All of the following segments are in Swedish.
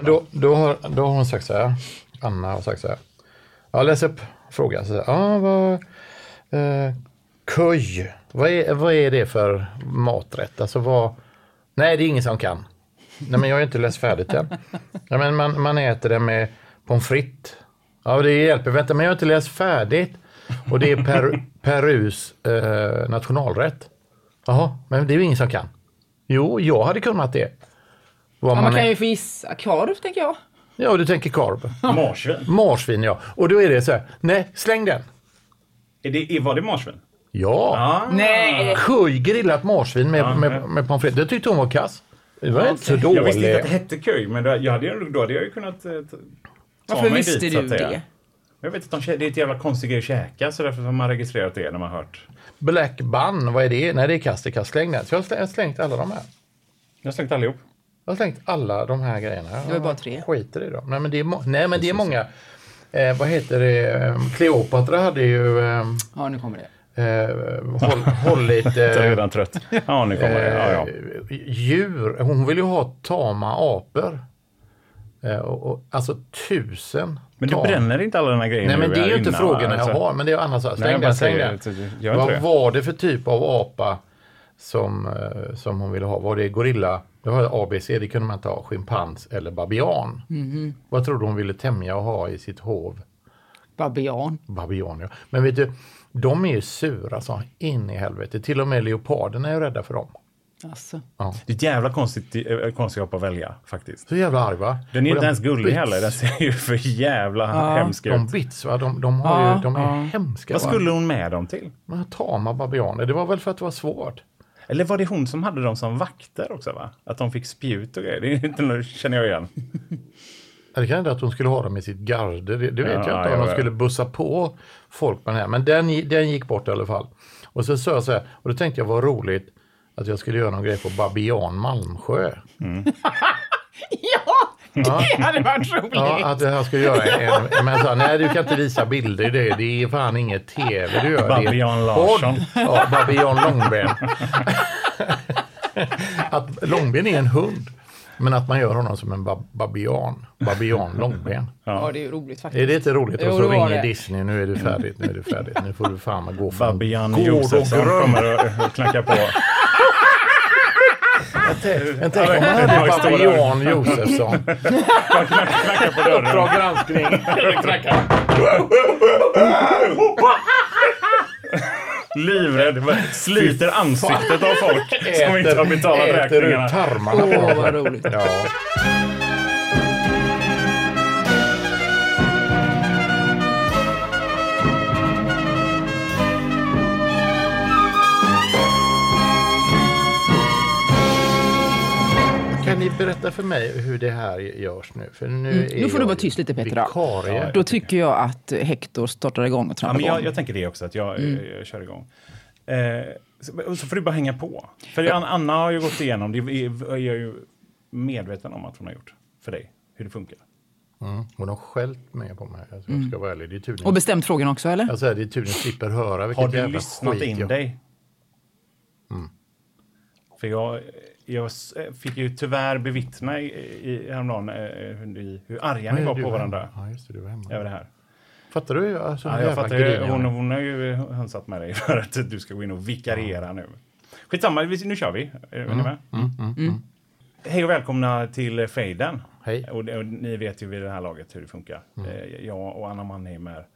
Då, då, har, då har hon sagt så här, Anna har sagt så här. Ja, läs upp frågan. Så här, ja, vad, eh, kuj, vad är, vad är det för maträtt? Alltså vad, nej det är ingen som kan. Nej men jag har inte läst färdigt än. Ja, men man, man äter det med pommes frites. Ja det hjälper, vänta men jag har inte läst färdigt. Och det är per, Perus eh, nationalrätt. Jaha, men det är ju ingen som kan. Jo, jag hade kunnat det. Ja, man kan är- ju få gissa korv, tänker jag. Ja, du tänker korv. Marsvin. Marsvin, ja. Och då är det så här, nej, släng den. Är det, var det marsvin? Ja. Ah. Nej! Kuj, grillat marsvin med, Ja, med, med pommes frites. Det tyckte hon var kass. Det var inte så Jag visste inte att det dåligt. hette köj, men då, jag hade, då hade jag ju kunnat eh, ta Varför mig visste dit, du det? Jag vet inte, de, det är ett jävla konstig grej att käka, så därför har man registrerat det när man har hört. Black bun, vad är det? Nej, det är kast, det är kast. Släng den. Så jag har slängt, slängt alla de här. Jag har slängt allihop. Jag har slängt alla de här grejerna. Det var bara tre. Skiter i dem. Nej, men det är, nej, men det är många. Eh, vad heter det? Eh, Kleopatra hade ju eh, Ja, nu kommer det. eh, håll, hållit... Jag är Eh, redan trött. Ja, nu kommer det. Ja, ja. eh, djur. Hon vill ju ha tama apor. Eh, och, och, alltså tusen. Men du tam- bränner inte alla de här grejerna Nej men det är ju inte frågorna alltså. jag har. Men det är annars så här, Nej, Släng jag bara den, släng säger den. Vad var det för typ av apa som, eh, som hon ville ha? Var det gorilla? Det var ABC, det kunde man inte ha. Schimpans eller babian. Mhm. Vad tror du hon ville tämja och ha i sitt hov? Babian. Babian, ja. Men vet du, de är ju sura så in i helvete. Till och med leoparderna är ju rädda för dem. Alltså. Det är ett jävla konstigt, äh, konstigt att välja faktiskt. Så jävla arg va? Den är Och inte de ens gullig bits- heller. Den ser ju för jävla hemsk ut. De bits va, de, de, har Ja, ju, de är ja. hemska. Vad va? skulle hon med dem till? Men tama babianer, det var väl för att det var svårt. Eller var det hon som hade dem som vakter också? va? Att de fick spjut och grejer. Det inte något- känner jag igen. Det kan hända att hon skulle ha dem i sitt garde. Det, det vet Ja, jag inte om de skulle bussa på folk med den här. Men den, den gick bort i alla fall. Och så sa jag så här, och då tänkte jag vad roligt att jag skulle göra någon grej på Babian Malmsjö. Ja, det hade varit roligt. Ja, att jag skulle göra en, en men sa, nej du kan inte visa bilder i det, det är fan inget tv du gör. det är en Babian Larsson. podd. Ja, Babian Långben. att Långben är en hund. Men att man gör honom som en bab babian. Babian Långben. Ja, det är ju roligt faktiskt. Är det inte roligt? Jo, Och så ringer det. Disney, nu är du färdig, nu är du färdig. Nu får du fan gå från Babian gård och Josefsson kommer och- och knacka på. Men tänk om man hade Josefsson. Knacka på dörren. Bra granskning. Livrädd. Sliter ansiktet av folk som inte har betalat äter ut räkningarna. tarmarna Åh, vad roligt. Ja. Kan ni berätta för mig hur det här görs nu? För nu, Mm, är nu får du jag vara tyst lite, Petra. Vikarie. Då tycker jag att Hector startar igång och Ja, trampar men jag, igång. jag tänker det också, att jag, Mm. jag, jag kör igång. Eh, så, så får du bara hänga på. För An- Anna har ju gått igenom, det är jag ju medveten om att hon har gjort för dig, hur det funkar. Mm. Hon har skällt med på mig. Alltså, jag ska vara ärlig. Det är Och bestämt frågan också, eller? alltså, det är tur ni slipper höra vilket Har du lyssnat skit in jag- dig? För jag, jag s- fick ju tyvärr bevittna i, i, häromdagen eh, hur, hur arga ni Ja, var på var varandra. Ja, just det, du var hemma. över det här. Fattar du? Alltså, Ja, jag fattar, ju, hon, hon har ju hönsat med dig för att du ska gå in och vikariera nu. Skitsamma, nu kör vi. Är Mm, ni med? Hej och välkomna till Fejden. Hej. Och, och ni vet ju vid det här laget hur det funkar. Mm. Eh, Jag och Anna Mannheimer,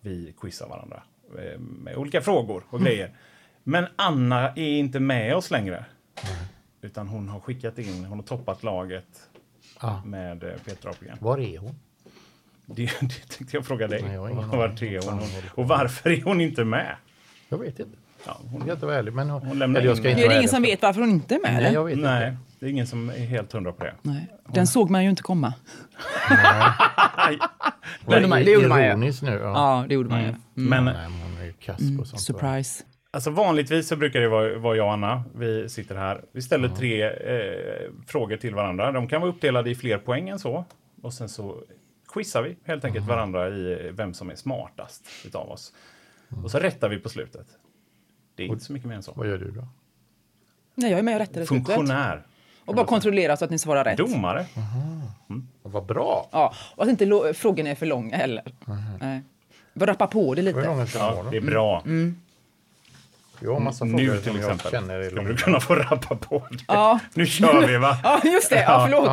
vi quizar varandra eh, med olika frågor och Mm. grejer. Men Anna är inte med oss längre. Utan hon har skickat in, hon har toppat laget Ja. med eh, Peter Apelgren. Var är hon? Det, det tänkte jag fråga dig. Nej, jag aning. är hon? Och varför är hon inte med? Jag vet inte. Ja, Jag hon, ska inte vara ärlig. Men hon, Hon lämnar jag in- ska Det inte är vara det ingen som vet varför hon inte är med? Nej, jag vet nej, inte. det är ingen som är helt hundra på det. Nej. Den såg man ju inte komma. Hon är man- det gjorde man ju. ironisk nu. Ja. Ja, det gjorde man ju. Men Nej, men hon är ju kass på sånt. Surprise. Alltså vanligtvis så brukar det vara, vara jag och Anna. Vi sitter här. Vi ställer tre eh, frågor till varandra. De kan vara uppdelade i fler poäng än så. Och sen så quizar vi helt enkelt varandra i vem som är smartast utav oss. Och så rättar vi på slutet. Det är inte så mycket mer än så. Vad gör du då? Nej, jag är med och rättar i slutet. Funktionär. Och bara kontrollera så att ni svarar rätt. Domare. Vad bra! Ja, och att inte frågorna är för långa heller. Nej. Rappa på det Hur lite. det är bra. Jag har massa frågor Nu som till jag exempel. känner Skulle du kunna få rappa på det? Ja. Nu kör vi va? Ja, just det. Ja, förlåt.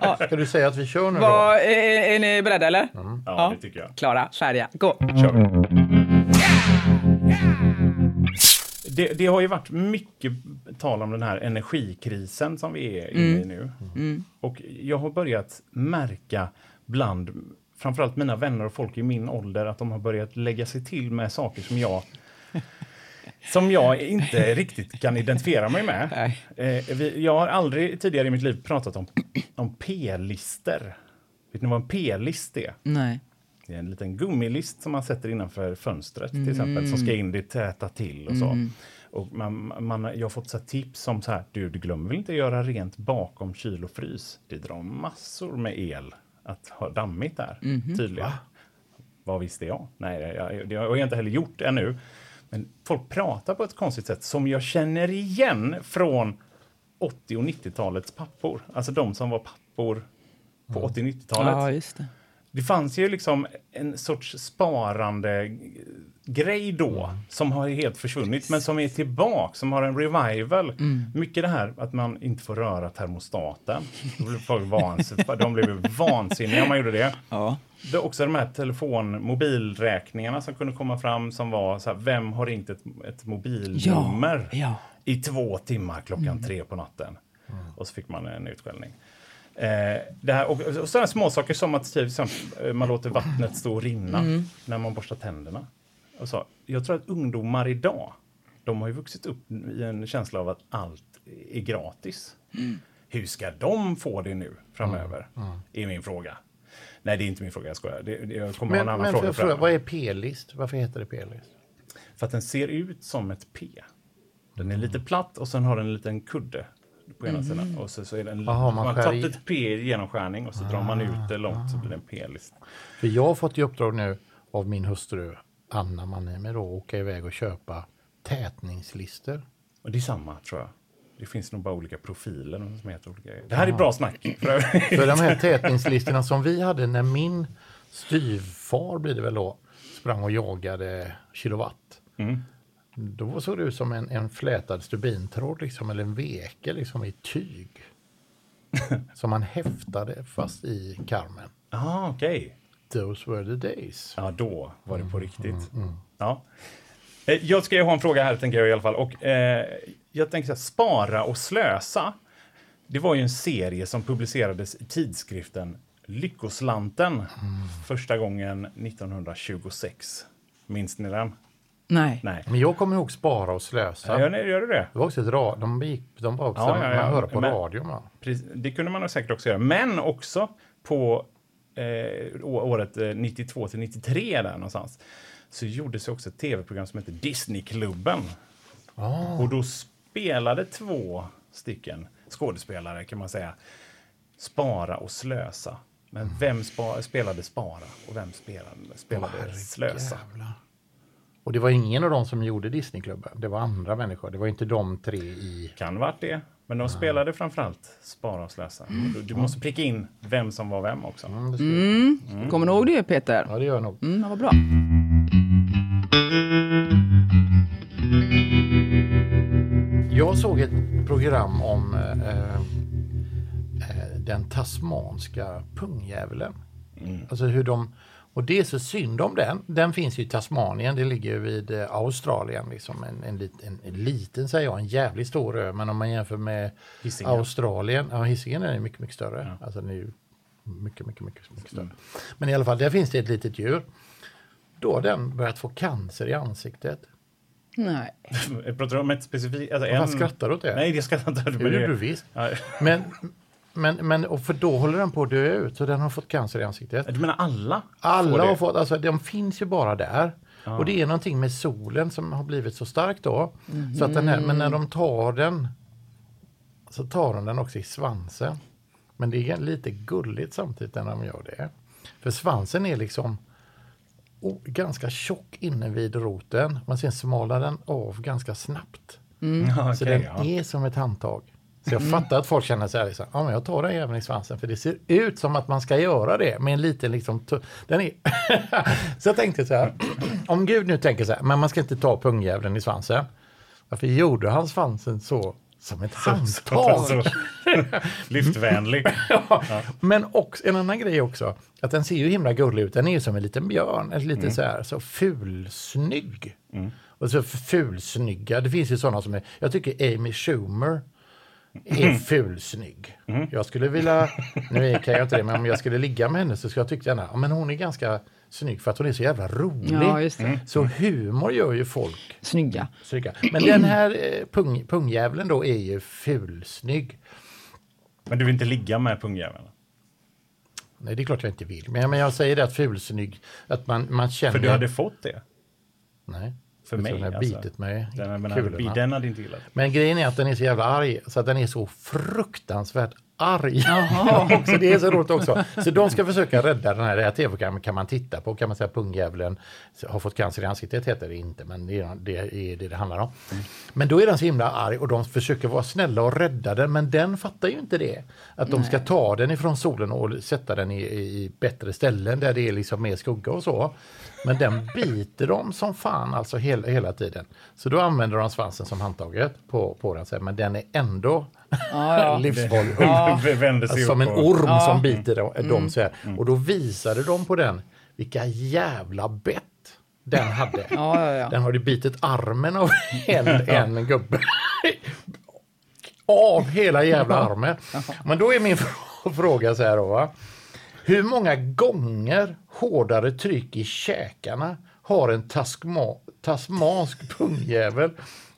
Ja. Ska du säga att vi kör nu då? Vad, är, är ni beredda eller? Ja, det tycker jag. Klara, färdiga, gå. Kör vi. Det, det har ju varit mycket tal om den här energikrisen som vi är inne i nu. Och jag har börjat märka bland framförallt mina vänner och folk i min ålder att de har börjat lägga sig till med saker som jag som jag inte riktigt kan identifiera mig med. Nej. Eh, jag har aldrig tidigare i mitt liv pratat om, om p-lister. Vet ni vad en p-list är? Nej. Det är en liten gummilist som man sätter innanför fönstret till exempel, som ska in det täta till och så. Och man, man, jag har fått så tips som så här, du, du glömmer väl inte göra rent bakom kyl och frys? Det drar massor med el att ha dammigt där, tydligen. Vad visste jag? Nej, jag, jag, det har jag inte heller gjort ännu. Men folk pratar på ett konstigt sätt som jag känner igen från 80 och 90-talets pappor. Alltså de som var pappor på 80 och 90-talet. Ja, just det. Fanns ju liksom en sorts sparande grej då som har helt försvunnit men som är tillbaka, som har en revival. Mycket det här att man inte får röra termostaten. Då blev folk de blev vansinniga om man gjorde det. Ja. Det är också de här telefon mobilräkningarna som kunde komma fram som var så här, vem har ringt ett, ett mobilnummer Ja, ja. i två timmar klockan tre på natten? Och så fick man en utskällning. Eh, det här, och, och sådana småsaker som att till exempel, eh, man låter vattnet stå och rinna när man borstar tänderna. Och så, jag tror att ungdomar idag, de har ju vuxit upp i en känsla av att allt är gratis. Hur ska de få det nu framöver? Är min fråga. Nej, det är inte min fråga, jag skojar. Det, det, jag kommer ha en Men, annan men fråga. för, vad är p-list? Varför heter det p-list? För att den ser ut som ett P. Den är lite platt och sen har den en liten kudde på ena sidan. Och så, så är den, Aha, man man skär tagit i. ett P i genomskärning och så drar man ut det långt så blir det en P-list. För jag har fått i uppdrag nu av min hustru Anna Manheimer då åka iväg och köpa tätningslister. Och det är samma tror jag. Det finns nog bara olika profiler som heter olika. Det här är bra snack. för. För de här tätningslistorna som vi hade när min styvfar blir det väl då sprang och jagade kilowatt. Mm. Då såg det ut som en, en flätad stubintråd liksom, eller en veke liksom, i tyg. som man häftade fast i karmen. Ah, okej. Those were the days. Ja, då var det på riktigt. Ja. Eh, Jag ska ju ha en fråga här, tänker jag i alla fall. Och, eh, jag tänker så här, Spara och slösa. Det var ju en serie som publicerades i tidskriften Lyckoslanten första gången 1926. Minns ni den? Nej. Nej. Men jag kommer ihåg Spara och slösa. Ja, nej, gör du det? Det var också ett ra- de, gick, de var också, Ja, ja, ja. man hörde på Men- radion. Va? Precis, det kunde man säkert också göra. Men också på eh, året eh, 92 till 93 där någonstans så gjordes också ett tv-program som heter Disneyklubben. Och då spelade två stycken skådespelare kan man säga spara och slösa. Men vem spa- spelade spara och vem spelade, spelade slösa? Jävlar. Och det var ingen av dem som gjorde Disneyklubben. Det var andra människor. Det var inte de tre i... Kan varit det. Men de spelade framförallt spara och slösa. Du, du måste pricka in vem som var vem också. Mm, det skulle- Kommer du ihåg det Peter? Ja, det gör jag nog. Mm, vad bra. Jag såg ett program om eh, eh, den tasmanska pungjävulen. Alltså hur de... Och det är så synd om den. Den finns ju i Tasmanien, det ligger ju vid eh, Australien. Liksom en, en, en, en liten, säger jag, en jävligt stor ö. Men om man jämför med Hisingen. Australien, ja Hisingen är mycket, mycket större. Alltså den är ju mycket, mycket, mycket, mycket större. Men i alla fall, där finns det ett litet djur. Då har den börjat få cancer i ansiktet. Nej. Pratar du om ett specifikt... Alltså Varför skrattar du åt det? Nej, det skrattar inte. Det gjorde du visst. Ja. Men, men, men och för då håller den på att dö ut, så den har fått cancer i ansiktet. Du menar alla? Alla får har fått, alltså de finns ju bara där. Och det är någonting med solen som har blivit så stark då. Så att den här, men när de tar den så tar de den också i svansen. Men det är lite gulligt samtidigt när de gör det. För svansen är liksom o- ganska tjock inne vid roten. Men sen smalar den av ganska snabbt. Ja, Så okej, den ja. är som ett handtag. Så jag fattar att folk känner så här, liksom, ja men jag tar den även i svansen för det ser ut som att man ska göra det med en liten liksom, den är Så jag tänkte så här, om Gud nu tänker så här, men man ska inte ta pungjäveln i svansen. Varför gjorde han svansen så som ett handtag? Lyftvänlig. Ja. Men också, en annan grej också, att den ser ju himla gullig ut. Den är ju som en liten björn, eller lite så här så fulsnygg. Och så fulsnygga, det finns ju sådana som är, jag tycker Amy Schumer är fulsnygg. Jag skulle vilja, nu kan jag inte det, men om jag skulle ligga med henne så skulle jag tycka gärna, ja, men hon är ganska snygg för att hon är så jävla rolig. Ja, just det. Så humor gör ju folk Snygga. snygga. Men den här eh, pung, pungjäveln då är ju fulsnygg. Men du vill inte ligga med pungjäveln? Nej, det är klart jag inte vill. Men, men jag säger det att fulsnygg, att man, man känner... För du hade fått det? Nej. För mig, Den har alltså. bitit mig i Den, men, kulorna. den hade inte gillat. Men grejen är att den är så jävla arg, så att den är så fruktansvärt arg. också, det är så roligt också. Så de ska försöka rädda den här, det här tv-programmet kan man titta på, kan man säga pungjävulen har fått cancer i ansiktet, heter det inte, men det är det är det, det handlar om. Men då är den så himla arg och de försöker vara snälla och rädda den, men den fattar ju inte det. Att de ska ta den ifrån solen och sätta den i, i bättre ställen där det är liksom mer skugga och så. Men den biter dem som fan alltså hela, hela tiden. Så då använder de svansen som handtaget på, på den, så här, men den är ändå ja. livsfarlig. Sig Alltså, som en orm som biter dem, dem så här. Och då visade de på den vilka jävla bett den hade. Ja, ja, ja. Den hade bitit armen av en, en gubbe. av hela jävla armen. Men då är min frå- fråga så här då. Va? Hur många gånger hårdare tryck i käkarna har en taskma, tasmansk pungjävel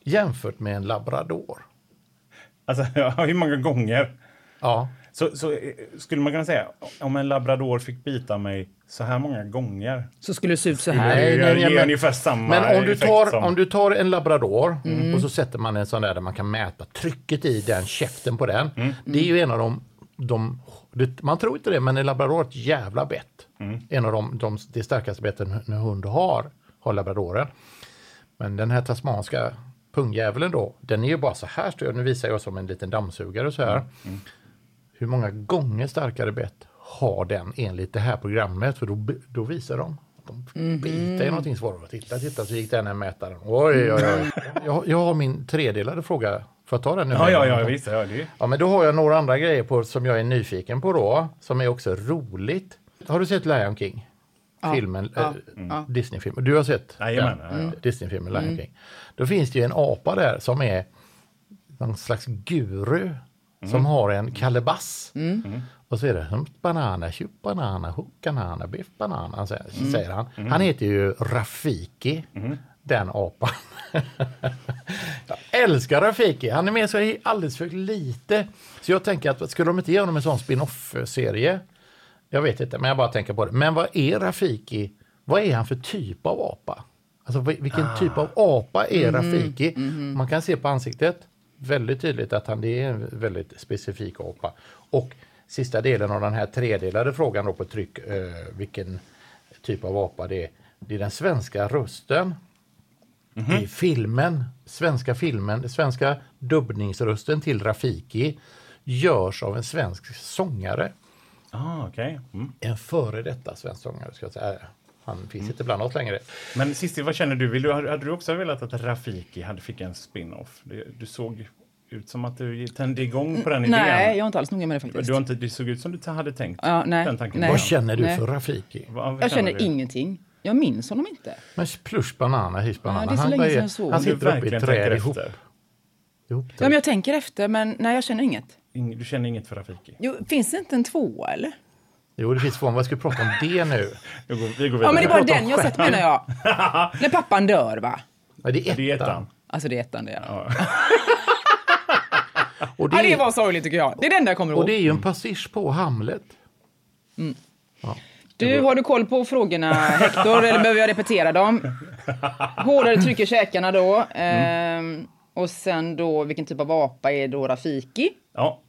jämfört med en labrador? Alltså, ja, hur många gånger? Ja, Så, så eh, skulle man kunna säga, om en labrador fick bita mig så här många gånger. Så skulle det se ut så här. Nej, nej, men- ungefär samma Men om du, tar, som... om du tar en labrador och så sätter man en sån där där man kan mäta trycket i den, käften på den. Det är ju en av de, de det, man tror inte det, men en labrador är ett jävla bett. En av de, de, det starkaste betten en hund har, har labradoren. Men den här tasmanska pungjävulen då, den är ju bara så här stor. Nu visar jag som en liten dammsugare så här. Hur många gånger starkare bett har den enligt det här programmet? För då, då visar de. De bitar i någonting svårare. Titta, titta, så gick den här mätaren. Oj, oj, oj. Jag, jag har min tredelade fråga. Får jag ta den nu? Ja, ja, ja, visst. Ja, det... Ja, men då har jag några andra grejer på, som jag är nyfiken på då, som är också roligt. Har du sett Lion King? Filmen, Ja, eh, Disney-filmen. Du har sett Jajamän, den? ja, ja. Disney-filmen Lion King. Då finns det ju en apa där som är någon slags guru som har en kalebass. Och så är det "Hump banana, chup banana, hook banana, biff banana, säger han. Han heter ju Rafiki, den apan. Älskar Rafiki. Han är med så i alldeles för lite. Så jag tänker att skulle de inte ge honom en sån spin-off-serie? Jag vet inte, men jag bara tänker på det. Men vad är Rafiki? Vad är han för typ av apa? Alltså vil- vilken typ av apa är Rafiki? Man kan se på ansiktet väldigt tydligt att han det är en väldigt specifik apa. Och sista delen av den här tredelade frågan då på tryck, eh, vilken typ av apa det är. Det är den svenska rösten i filmen, svenska filmen, den svenska dubbningsrösten till Rafiki görs av en svensk sångare. Ah, okej. Mm. En före detta svensk sångare ska jag säga. Han finns inte bland oss längre. Men Cissi, vad känner du? Vill du? Hade du också velat att Rafiki hade fick en spin-off? Du, du såg ut som att du tände igång på den idén. Nej, jag är inte alls noga med det faktiskt. Du har inte, det såg ut som du hade tänkt Ja, nej, den tanken. nej. Vad känner du Nej. för Rafiki? Vad- vad Jag känner du? ingenting. Jag minns honom inte. Men plush banana, hys banana. det är så han, länge sedan jag såg han sitter uppe i träd ihop. Ja, men jag tänker efter, men nej, jag känner inget. Ing- Du känner inget för Rafiki? Jo, finns det inte en två eller? Jo, det finns två. Vad ska vi prata om det nu? Vi går, vi går vidare. Ja, men det är bara den jag har sett menar jag. När pappan dör va? Ja, det är ettan. Det är ettan. Alltså det är ettan det. Ja. Och, Ja, det, det var sorgligt tycker jag. Det är det enda jag kommer och ihåg. det är ju en pastisch på Hamlet. Du, har du koll på frågorna Hector, eller behöver jag repetera dem? Hårdare tryck i käkarna då. Ehm, och sen då, vilken typ av apa är då Rafiki? Ja,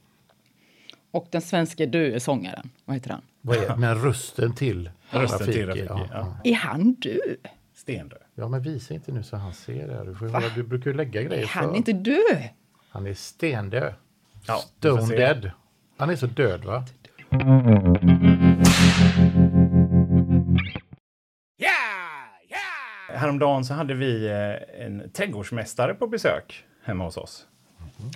Och den svenska döde sångaren, vad heter han? Vad är, men rösten till Rösten till Rafiki, Rafiki, Ja, ja. ja. Är han död? stendöd. ja, men visa inte nu så han ser det. Du, får höra, du brukar ju lägga grejer Är han för. inte död? Han är stendöd. Ja, Stone dead. Han är så död va? Häromdagen så hade vi eh, en trädgårdsmästare på besök hemma hos oss.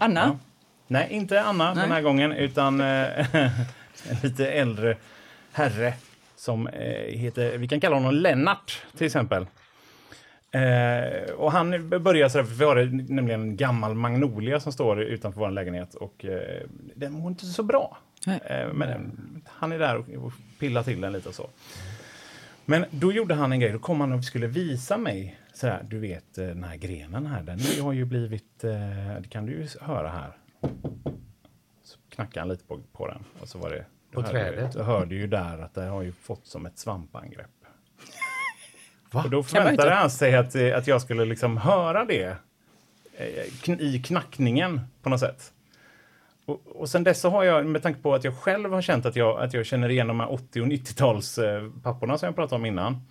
Anna? Nej, inte Anna den här gången, utan eh, en lite äldre herre som eh, heter, vi kan kalla honom Lennart till exempel. Eh, och han börjar så här, för vi har nämligen en gammal magnolia som står utanför vår lägenhet och eh, den mår inte så bra. Nej. Eh, men han är där och, och pillar till den lite och så. Men då gjorde han en grej, då kom han och skulle visa mig så här, du vet eh, den här grenen här, den har ju blivit, eh, det kan du ju höra här. Så knackade han lite på, på den och så var det, På hörde, trädet? Jag hörde ju där att det har ju fått som ett svampangrepp. Va? Och då förväntade han sig att, eh, att jag skulle liksom höra det i knackningen på något sätt. Och, och sen dess så har jag, med tanke på att jag själv har känt att jag, att jag känner igen de här 80 och 90-tals eh, papporna som jag pratade om innan.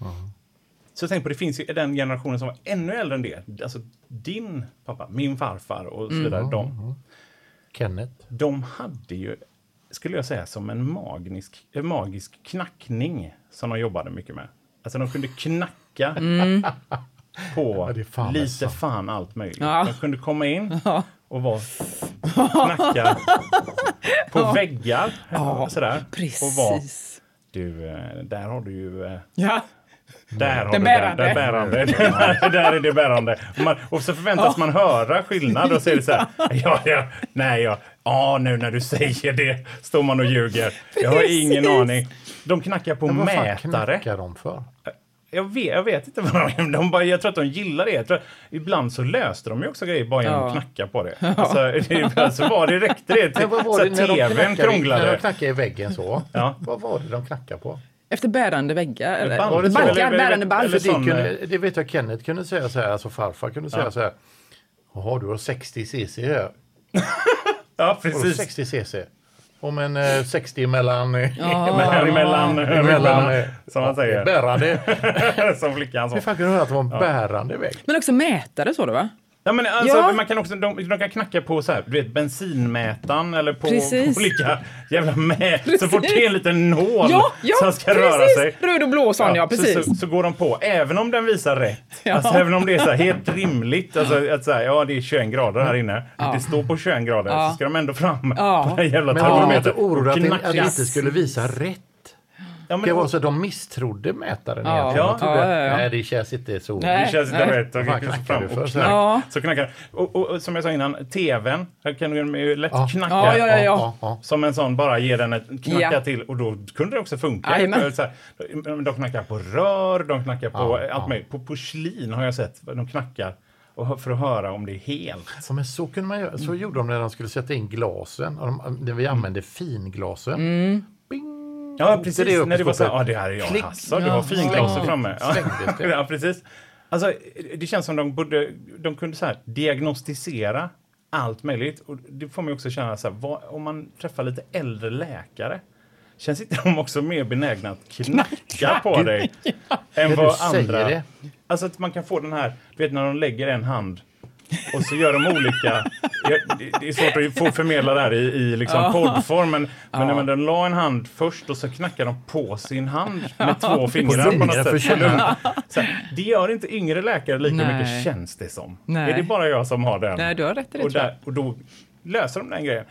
Så jag tänkte på, det finns ju den generationen som var ännu äldre än det. Alltså din pappa, min farfar och så vidare. De, Kenneth. de hade ju, skulle jag säga, som en magisk, en magisk knackning som de jobbade mycket med. Alltså de kunde knacka på Ja, fan lite sant. fan allt möjligt. Ja. De kunde komma in och vara, knacka på väggar. och sådär, Och vara, Precis. du, eh, där har du ju... eh, Ja. Där har Den du bärande. Den bärande. där är det bärande. Och, man, och så förväntas man höra skillnad och så är det så här. Ja, ja, nej, ja. Ja, nu när du säger det står man och ljuger. Jag har ingen Precis. aning. De knackar på vad fan mätare. knackar de för? Jag vet, jag vet inte vad de, de bara, Jag tror att de gillar det. Jag tror, ibland så löste de ju också grejer bara genom Ja. att knacka på det. Alltså, det alltså var det räckte det till var så det att när de tvn knackade, när krånglade. de knackade i väggen så? Ja. Vad var det de knackade på? Efter bärande väggar? Eller? Band. Var det så? Bankar, Eller- bärande eller- band. eller det, kunde, det vet jag Kenneth kunde säga så här, alltså farfar kunde säga Ja. så här. Jaha, du har 60 cc här. Ja, Har precis. 60 cc? Om en eh, 60 mellan... eh, Mellan, mellan, mellan mellan, eh, som man säger. Bärande. som flickan sa. Hur fan kunde du höra att det var en bärande vägg? Men också mätare så det va? Ja, men alltså, Ja. man kan också, de, de kan knacka på så här, du vet, bensinmätaren eller på Precis. olika jävla mät. Så fort det är en liten nål Ja, ja som ska precis! röra sig. Röd och blå sån ja, så, precis. så, så går de på, även om den visar rätt. Ja. Alltså, även om det är så här helt rimligt. Alltså, att så här, ja, det är 21 grader här inne. Det står på 21 grader. Ja. Så ska de ändå fram Ja. på den jävla Men var de inte termometern. att, och det- att det inte skulle visa rätt? Ja, Det var så att de misstrodde mätaren Ja. egentligen. Ja. De trodde, Ja, ja, ja. nej det känns inte så. Nej. Det känns inte Nej. rätt. Och fan knackar fram för? och Så här. Ja. Så knackar och, och, och som jag sa innan, tvn. Här kan du ju lätt Ja. knacka. Ja, ja, ja. Som en sån bara ger den ett knacka Ja. till och då kunde det också funka. Jajamän. Så här, de knackar på rör, de knackar på Ja, allt ja. möjligt. På porslin har jag sett, de knackar och för att höra om det är helt. Ja, men så, kunde man göra. så gjorde de när de skulle sätta in glasen. Och de, när vi använde finglasen. Mm. Ja, precis. det när det var så här, ja det här är jag. Klick. Alltså, du har finglaser Ja. framme. Ja. Precis. Alltså, det känns som de borde, de kunde så här diagnostisera allt möjligt. Och det får man ju också känna så här, vad, om man träffar lite äldre läkare, känns inte de också mer benägna att knacka på dig än vad andra... det. Alltså att man kan få den här, du vet när de lägger en hand och så gör de olika... Ja, det- är svårt att få förmedla det här i, i liksom poddform, men, men när man de la en hand först och så knackar de på sin hand med två fingrar på något sätt. Så här, det gör inte yngre läkare lika Nej. mycket, känns det som. Nej. Är det bara jag som har den? Nej, du har rätt i det och, där, och då löser de den grejen.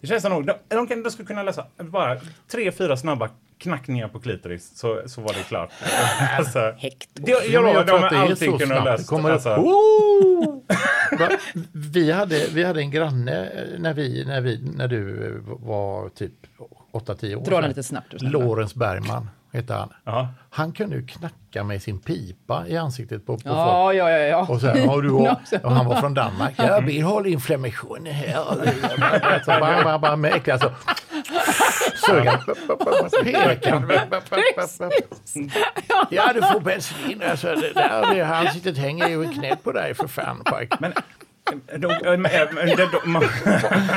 Det känns som de, de, kan, de skulle kunna lösa bara tre, fyra snabba knackningar på klitoris så, så var det klart. alltså, det, jag Ja, men lovar, tror de att har allting så kunnat lösa. kommer Alltså? vi, hade, vi hade en granne eh, när, vi, när, vi, när du eh, var typ 8-10 år Dra den lite snabbt. Lorentz Bergman. heter han. Ja. Han kunde ju knacka med sin pipa i ansiktet på, på folk. Ja, ja, ja. ja. Och, så här, ja, du har, och han var från Danmark. Ja, vi har inflammation här. Så bara, bara, bara med äckliga så. Ja, du får bensin. Alltså, det där, det, ansiktet hänger ju i knät på dig för fan. Men,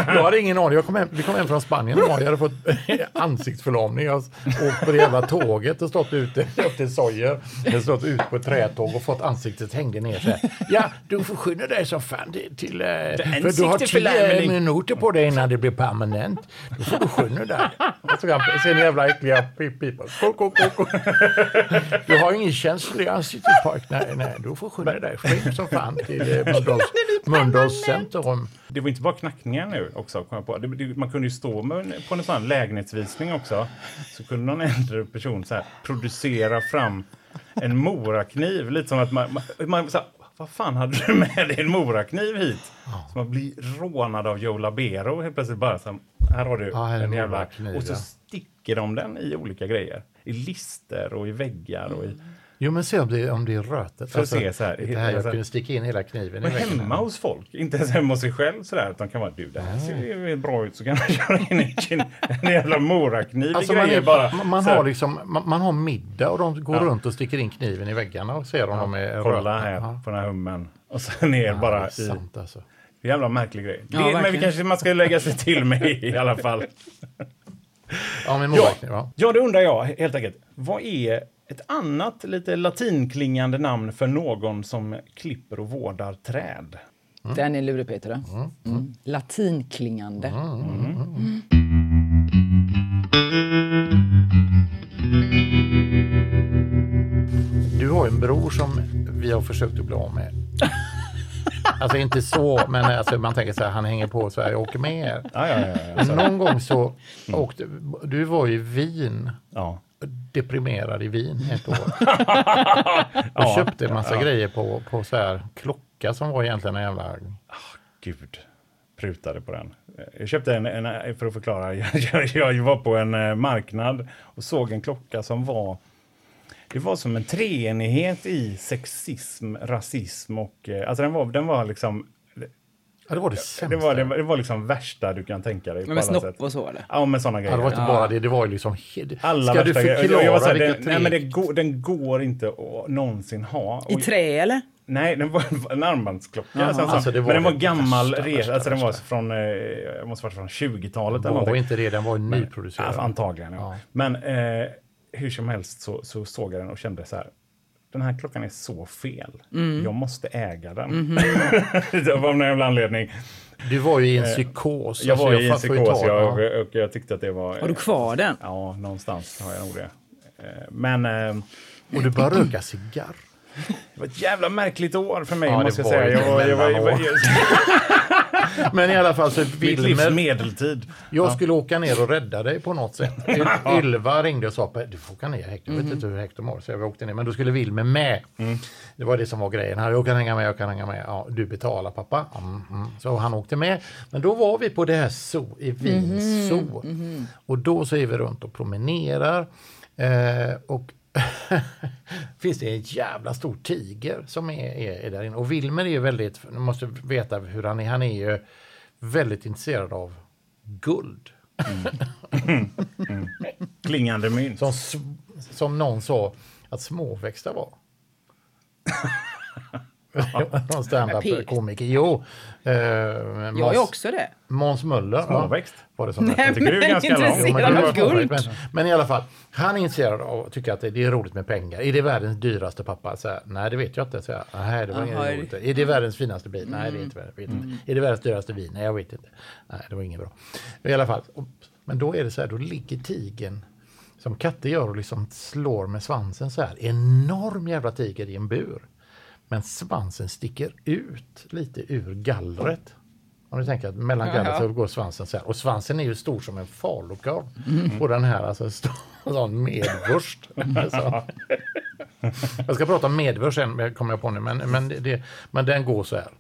Jag hade ingen aning. Jag kom hem, vi kom hem från Spanien idag. Jag hade fått ansiktsförlamning. Jag åkt på det jävla tåget och stått ute upp till Sojer. Jag stått ute på ett trätåg och fått ansiktet hängde ner så här. Ja, du får skynda dig som fan till... till eh, för du har tio minuter på dig innan det blir permanent. Då får du skynda dig. Och så sen jävla äckliga pip- pipor. Kok, kok, kok, kok. Du har ingen ansiktet pojk. Nej, nej, du får skynda dig. Skynda som fan till eh, Mölndals- centrum. det var inte bara knackningar nu också, kom jag på. Det, det, man kunde ju stå med, på en sån lägenhetsvisning också. Så kunde någon äldre person så här, producera fram en morakniv. Lite som att man, man, man så här, vad fan hade du med dig en morakniv hit? Så man blir rånad av Joe Labero helt plötsligt bara så här, här har du Ja, här är en jävla... Och så ja. sticker de den i olika grejer. I lister och i väggar och i... Jo, men se om det, om det är rötet. För att se så här, det här jag alltså- kunde sticka in hela kniven Men i väggen. hemma hos folk, inte ens hemma hos sig själv sådär, utan kan vara du, det här ser ju bra ut, så kan man köra in en, kin- en jävla morakniv Alltså i man, är, bara. man, har liksom, man, man har middag och de går Ja. runt och sticker in kniven i väggarna och ser om de är Kolla röta. här Ja. på den här hummen. Och sen ner Ja, bara det är i... sant alltså. Jävla märklig grej. Det, Ja, men vi kanske man ska lägga sig till med i alla fall. Ja, men Ja, morakniv, ja. ja, det undrar jag helt enkelt. Vad är ett annat lite latinklingande namn för någon som klipper och vårdar träd? Den är lurig, Peter. Mm. Latinklingande. Du har en bror som vi har försökt att bli av med. Alltså inte så, men alltså, man tänker så här, han hänger på så här, jag åker med er. Ja, ja, ja. någon gång så åkte, du var i Wien, ja. Deprimerad i Wien ett år. Och köpte en massa grejer på, på så här klocka som var egentligen en jävla... Gud, prutade på den. Jag köpte en, en för att förklara, jag, jag var på en eh, marknad och såg en klocka som var det var som en treenighet i sexism, rasism och... eh, Alltså den var, den var liksom... Ja, det var det sämsta. Det var, det, var, det var liksom värsta du kan tänka dig. på Men med snopp sätt. och så, eller? Ja, med sådana Ja, grejer. det var inte bara det, det var ju liksom... Alla Ska du förklara Jag den, tre... nej, men det går, den går inte att någonsin ha. I trä, eller? Nej, den var en armbandsklocka. Jaha. Alltså, Alltså, det var men den var det gammal, värsta, re, värsta, alltså den var värsta. från, eh, jag måste varit från 20-talet eller var inte det, den var ju Ja, nyproducerad. antagligen, ja. Ja. Men eh, hur som helst så, så såg jag den och kände så här. Den här klockan är så fel. Jag måste äga den. det var av någon jävla anledning. Du var ju i en psykos. Jag alltså, var i en psykos jag, ja. och jag tyckte att det var... Har du kvar den? Ja, någonstans har jag nog det. Eh, Men eh, Och du började röka cigarr. det var ett jävla märkligt år för mig, Ja, måste jag säga. Jag var, jag var, jag var, mellanår. Men i alla fall så mitt livs Wilmer, medeltid. jag skulle åka ner och rädda dig på något sätt. Y- Ylva ringde och sa du får åka ner Hector. Jag vet inte hur Hector mår. Så jag åkte ner. Men då skulle Wilmer med. Det var det som var grejen. Han, Jag kan hänga med, jag kan hänga med. Ja, du betalar pappa. Mm, mm. Så han åkte med. Men då var vi på det här zoo, i Wien zoo. Och då så är vi runt och promenerar. Eh, och finns det en jävla stor tiger som är, är, är där inne. Och Wilmer är ju väldigt, du måste veta hur han är, han är ju väldigt intresserad av guld. Klingande mynt. Som, som någon sa att småväxta var. Någon standup-komiker. Jo. Eh, Jag är också det. Måns Möller. ja, Småväxt. Var det som Nej, tycker du är men ganska men intresserad det av guld. Men, men i alla fall, han är intresserad av och tycker att det det är roligt med pengar. Är det världens dyraste pappa? Så här, Nej, det vet jag inte. Så här, Nej, det var inget roligt. Är det världens finaste bil? Nej, det är inte. Vet inte. Är det världens dyraste vin? Nej, jag vet inte. Nej, det var inget bra. I alla fall, men då är det så här, då ligger tigen som katter gör och liksom slår med svansen så här. Enorm jävla tiger i en bur. Men svansen sticker ut lite ur gallret. Om du tänker att mellan gallret så går svansen så här. Och svansen är ju stor som en falukorv. Och den här alltså stor, sån medvurst. Så. Jag ska prata om medvurst sen, kommer jag på nu. Men, men, det, men den går så här.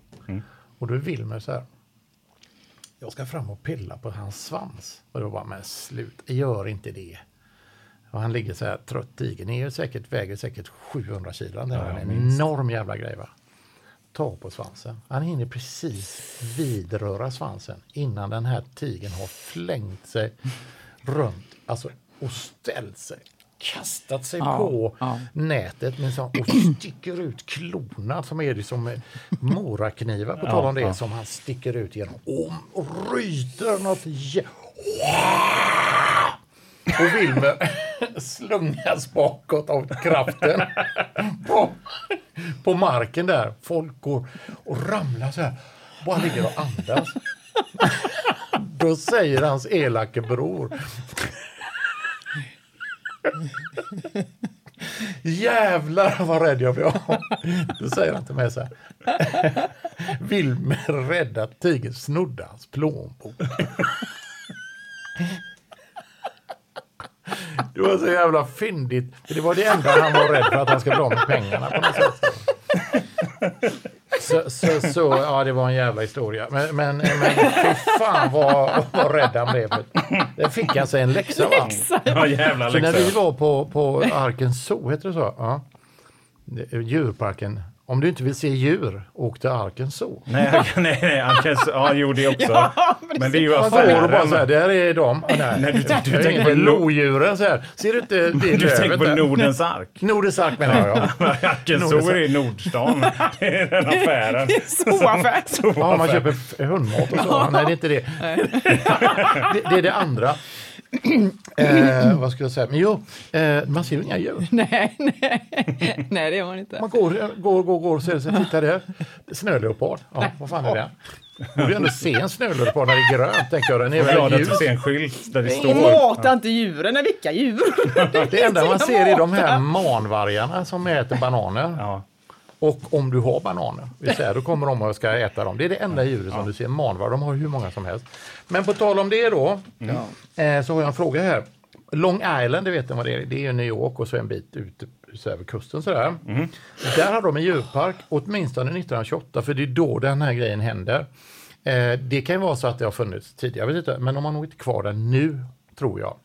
Och då är Wilmer så här. Jag ska fram och pilla på hans svans. Och då bara, men slut, gör inte det. Och han ligger så här trött. Är ju säkert, väger säkert 700 kilo. Den där. en enorm jävla grej va. Ta på svansen. Han hinner precis vidröra svansen innan den här tigern har flängt sig runt alltså, och ställt sig. Kastat sig Ja, på ja. nätet med sån, och sticker ut klorna som är det som eh, moraknivar på tal om det som han sticker ut genom och, och ryter något och Wilmer slungas bakåt av kraften på, på marken där. Folk går och ramlar så här. Bara ligger och andas. Då säger hans elake bror. Jävlar vad rädd jag blev. Då säger han till mig så här. Wilmer räddat tigern snodde hans plånbok. Det var så jävla fyndigt. För det var det enda han var rädd för att han ska bli av med pengarna på något sätt. Så, så, så, ja, det var en jävla historia. Men, men, men fy fan vad, vad rädd han blev. Det fick han sig en läxa va? Ja, jävla Så när vi läxa. var på, på Arkens Zoo, heter det så? Ja. Djurparken. Om du inte vill se djur, åk till Arkens Zoo. Nej, nej, nej, känns... Ja, jo, det också. Ja, Men det är ju och bara så här, affären. där är de. Och där. Nej, du- du Det är tänker på lodjuren så här. Ser du inte det Du tänker lövet på där? Nordens ark. Nordens ark menar jag. Ja. Arkens Zoo är i Nordstan. Det är den affären. Zooaffär. Ja, man köper hundmat och så. Nej, det är inte det. det. Det är det andra. Eh, vad skulle jag säga? Men jo, eh, man ser ju inga djur. Nej, nej. nej, det gör man inte. Man går, går, går, går och ser, så titta där. Snöleopard. Ja, vad fan är det? Du vill ändå se en snöleopard när det är grönt, tänker jag. Den är Jag är glad att du ser en skylt där det står... mata inte djuren. Vilka djur? Det enda man ser är de här manvargarna som äter bananer. Ja. Och om du har bananer, vill säga, då kommer de och ska äta dem. Det är det enda djuret som du ser, manvar. De har hur många som helst. Men på tal om det då, eh, så har jag en fråga här. Long Island, det vet ni vad det är? Det är New York och så en bit ut så över kusten sådär. Där har de en djurpark, åtminstone 1928, för det är då den här grejen händer. Eh, det kan ju vara så att det har funnits tidigare, vet inte, men de har nog inte kvar den nu, tror jag.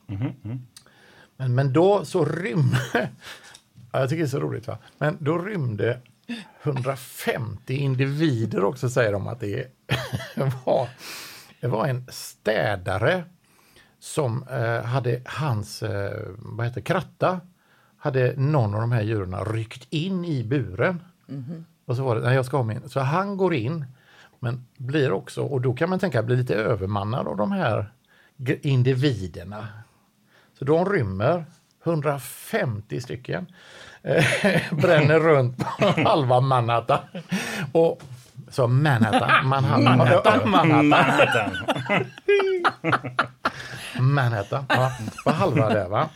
Men, men då så rymde, ja, jag tycker det är så roligt va, men då rymde 150 individer också säger de att det var, det var en städare som eh, hade hans, eh, vad heter kratta, hade någon av de här djuren ryckt in i buren. Och så var det, nej jag ska ha min. Så han går in, men blir också, och då kan man tänka, blir lite övermannad av de här individerna. Så de rymmer, 150 stycken, bränner runt på halva Manhattan. Och, så Manhattan, Manhattan, Manhattan, Manhattan, Manhattan. Manhattan ja, på halva där va.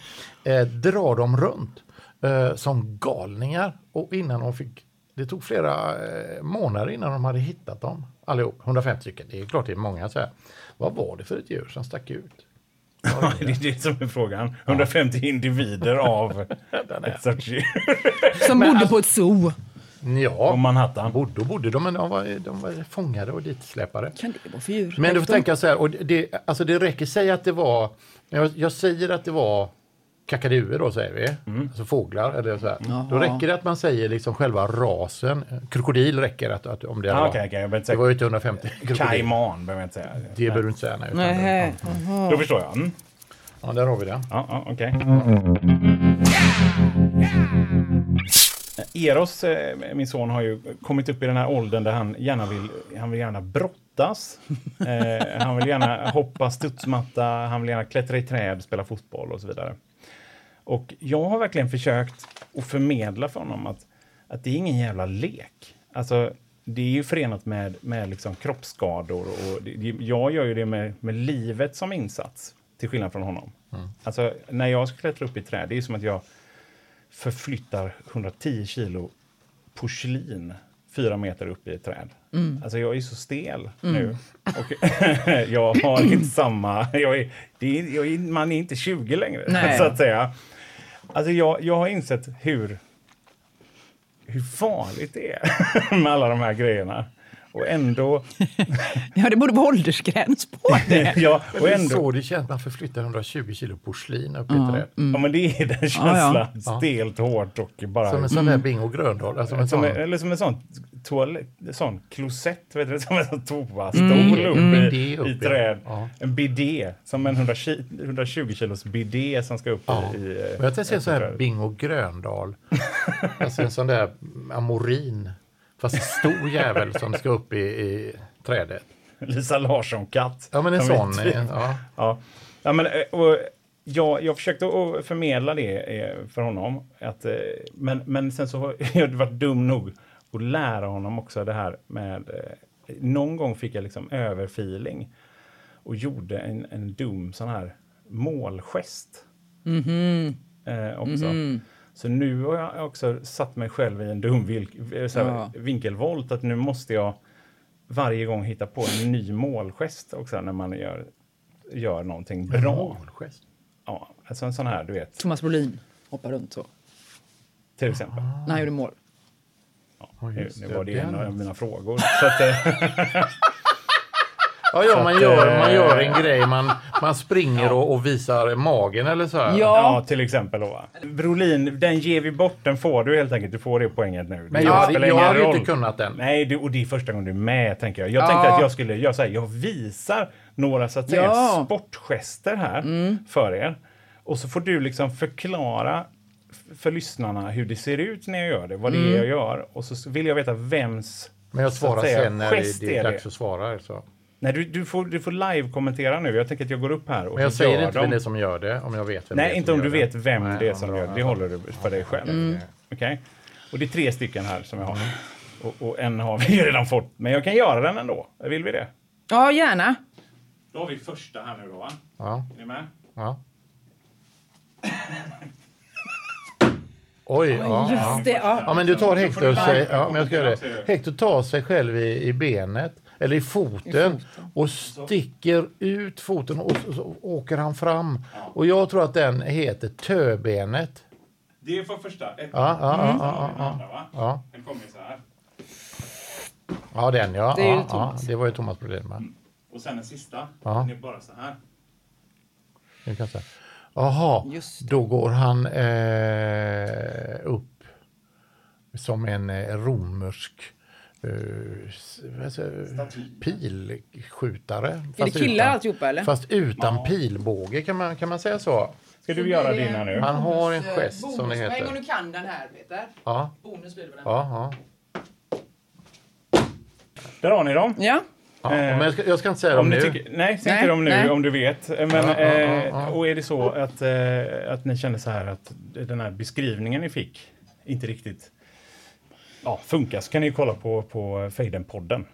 Eh, drar de runt eh, som galningar och innan de fick det tog flera eh, månader innan de hade hittat dem allihop, 150 stycken. Det är klart det är många så här. Vad var det för ett djur som stack ut? Ja, det är det som är frågan. 150 individer av ett sorts djur Som bodde på ett zoo. på Ja, Manhattan. bodde och bodde de, men de var, de var fångade och ditsläpade. Kan det vara för djur? Men du får tänka så här, och det, alltså det räcker säga att det var, jag, jag säger att det var kakaduer då säger vi, alltså fåglar eller så här. Då räcker det att man säger liksom själva rasen, krokodil räcker att, att om det Ah, var, behöver inte det var ju inte 150 krokodil. Kajman behöver jag inte säga. Det behöver du inte säga nej. Utan Nej. det, Då förstår jag. Mm. ja, där har vi det. Ja, ja, okej. Eros, eh, min son, har ju kommit upp i den här åldern där han gärna vill, han vill gärna brottas. Eh, han vill gärna hoppa studsmatta, han vill gärna klättra i träd, spela fotboll och så vidare. Och jag har verkligen försökt att förmedla för honom att, att det är ingen jävla lek. Alltså, det är ju förenat med, med liksom kroppsskador och det, jag gör ju det med, med livet som insats, till skillnad från honom. Alltså, när jag ska klättra upp i träd, det är som att jag förflyttar 110 kilo porslin fyra meter upp i ett träd. Alltså jag är så stel nu. Och jag har inte samma... Jag är, det är, jag är, man är inte 20 längre, Nej. så att säga. Alltså jag, jag har insett hur, hur farligt det är med alla de här grejerna. Och ändå... Ja, det borde vara åldersgräns på det. ja, och Det är ändå så det känns, man förflyttar 120 kilo porslin upp i ett träd. ja, men det är den Ja, känslan. ja. Stelt, hårt och bara... Som en sån där Bingo Gröndal. Alltså Som sån, en, eller som en sån toalett, sån klosett, vet du, som en sån toastol Mm, upp, mm. i, Bidé upp, i ja. träd. Ja. En bidé, som en 120, 120 kilos bidé som ska upp Ja. i... i Och jag tänkte så här. Bingo Gröndal. alltså en sån där amorin. Fast en stor jävel som ska upp i, i trädet. Lisa Larsson-katt. Ja men en sån. Ja. Ja, ja men, eh, och jag, jag försökte att förmedla det eh, för honom. Att, eh, men, men sen så har jag varit dum nog att lära honom också det här med... Någon gång fick jag liksom överfeeling och gjorde en, en dum sån här målgest. Eh, också. Så nu har jag också satt mig själv i en dum Ja. vinkelvolt att nu måste jag varje gång hitta på en ny målgest också när man gör, gör någonting bra. Målgest. Ja, alltså en sån här, du vet, Thomas Brolin hoppar runt så. till exempel. När han gjorde mål. Ja, Nu, nu det, var det en av mina frågor. Så att, eh, Ja, ja man, att, gör, man eh, gör en grej, man, man springer och, och visar magen eller så här. ja, till exempel då. va. Brolin, den ger vi bort, den får du helt enkelt. Du får det poänget nu. Men Det jag, spelar jag ingen hade ju roll. inte kunnat den. Nej, det, och det är första gången du är med, tänker jag. Jag Ja. tänkte att jag skulle göra så här, jag visar några så att säga Ja. Mm. sportgester här för er. Och så får du liksom förklara f- för lyssnarna hur det ser ut när jag gör det, vad det Mm. är jag gör. Och så vill jag veta vems Men jag så att svarar säga, sen när gest det, det är är dags att svara. Så. Nej, du, du får, du får live-kommentera nu. Jag tänker att jag går upp här och Men jag säger inte vem det är som gör det, om jag vet vem det Nej, är inte som om du vet vem Nej, det är som gör det. Det håller du för dig själv. Mm. Okej? Och det är tre stycken här som jag har. Och, och en har vi redan fått. Men jag kan göra den ändå. Vill vi det? Ja, gärna. Då har vi första här nu då, va? Ja, Är ni med? ja. Oj, ja, ja. Just det, ja. Ja, men du tar Hector, du sig, ja, men jag ska göra det. Hector tar sig själv i, i benet, eller i foten, och sticker ut foten och så, så åker han fram. Och jag tror att den heter töbenet. Det är för första. Ett, Ja, ja, Mm. ja, ja? Ja, Den kommer så här. ja den ja. Det ja, ja Thomas. det var ju Thomas problem med. Och sen den sista. Ja. Den är bara så här. Nu kan jag säga. Jaha, då går han eh, upp som en eh, romersk eh, pilskjutare. Är det killar utan, alltihopa eller? Fast utan pilbåge, kan man, kan man säga så? Ska du göra dina nu? Han har en gest som det heter. du kan den här Peter. Ja, Bonus blir det på den. ja, ja. Där har ni dem. Ja. ja. Men jag ska, jag ska inte säga Om dem nu. tycker, nej, säg inte dem nu nej. om du vet. Men, Ja, ja, eh, ja. Och är det så att, eh, att ni känner så här att den här beskrivningen ni fick inte riktigt ja, funkar så kan ni ju kolla på, på Fejden-podden.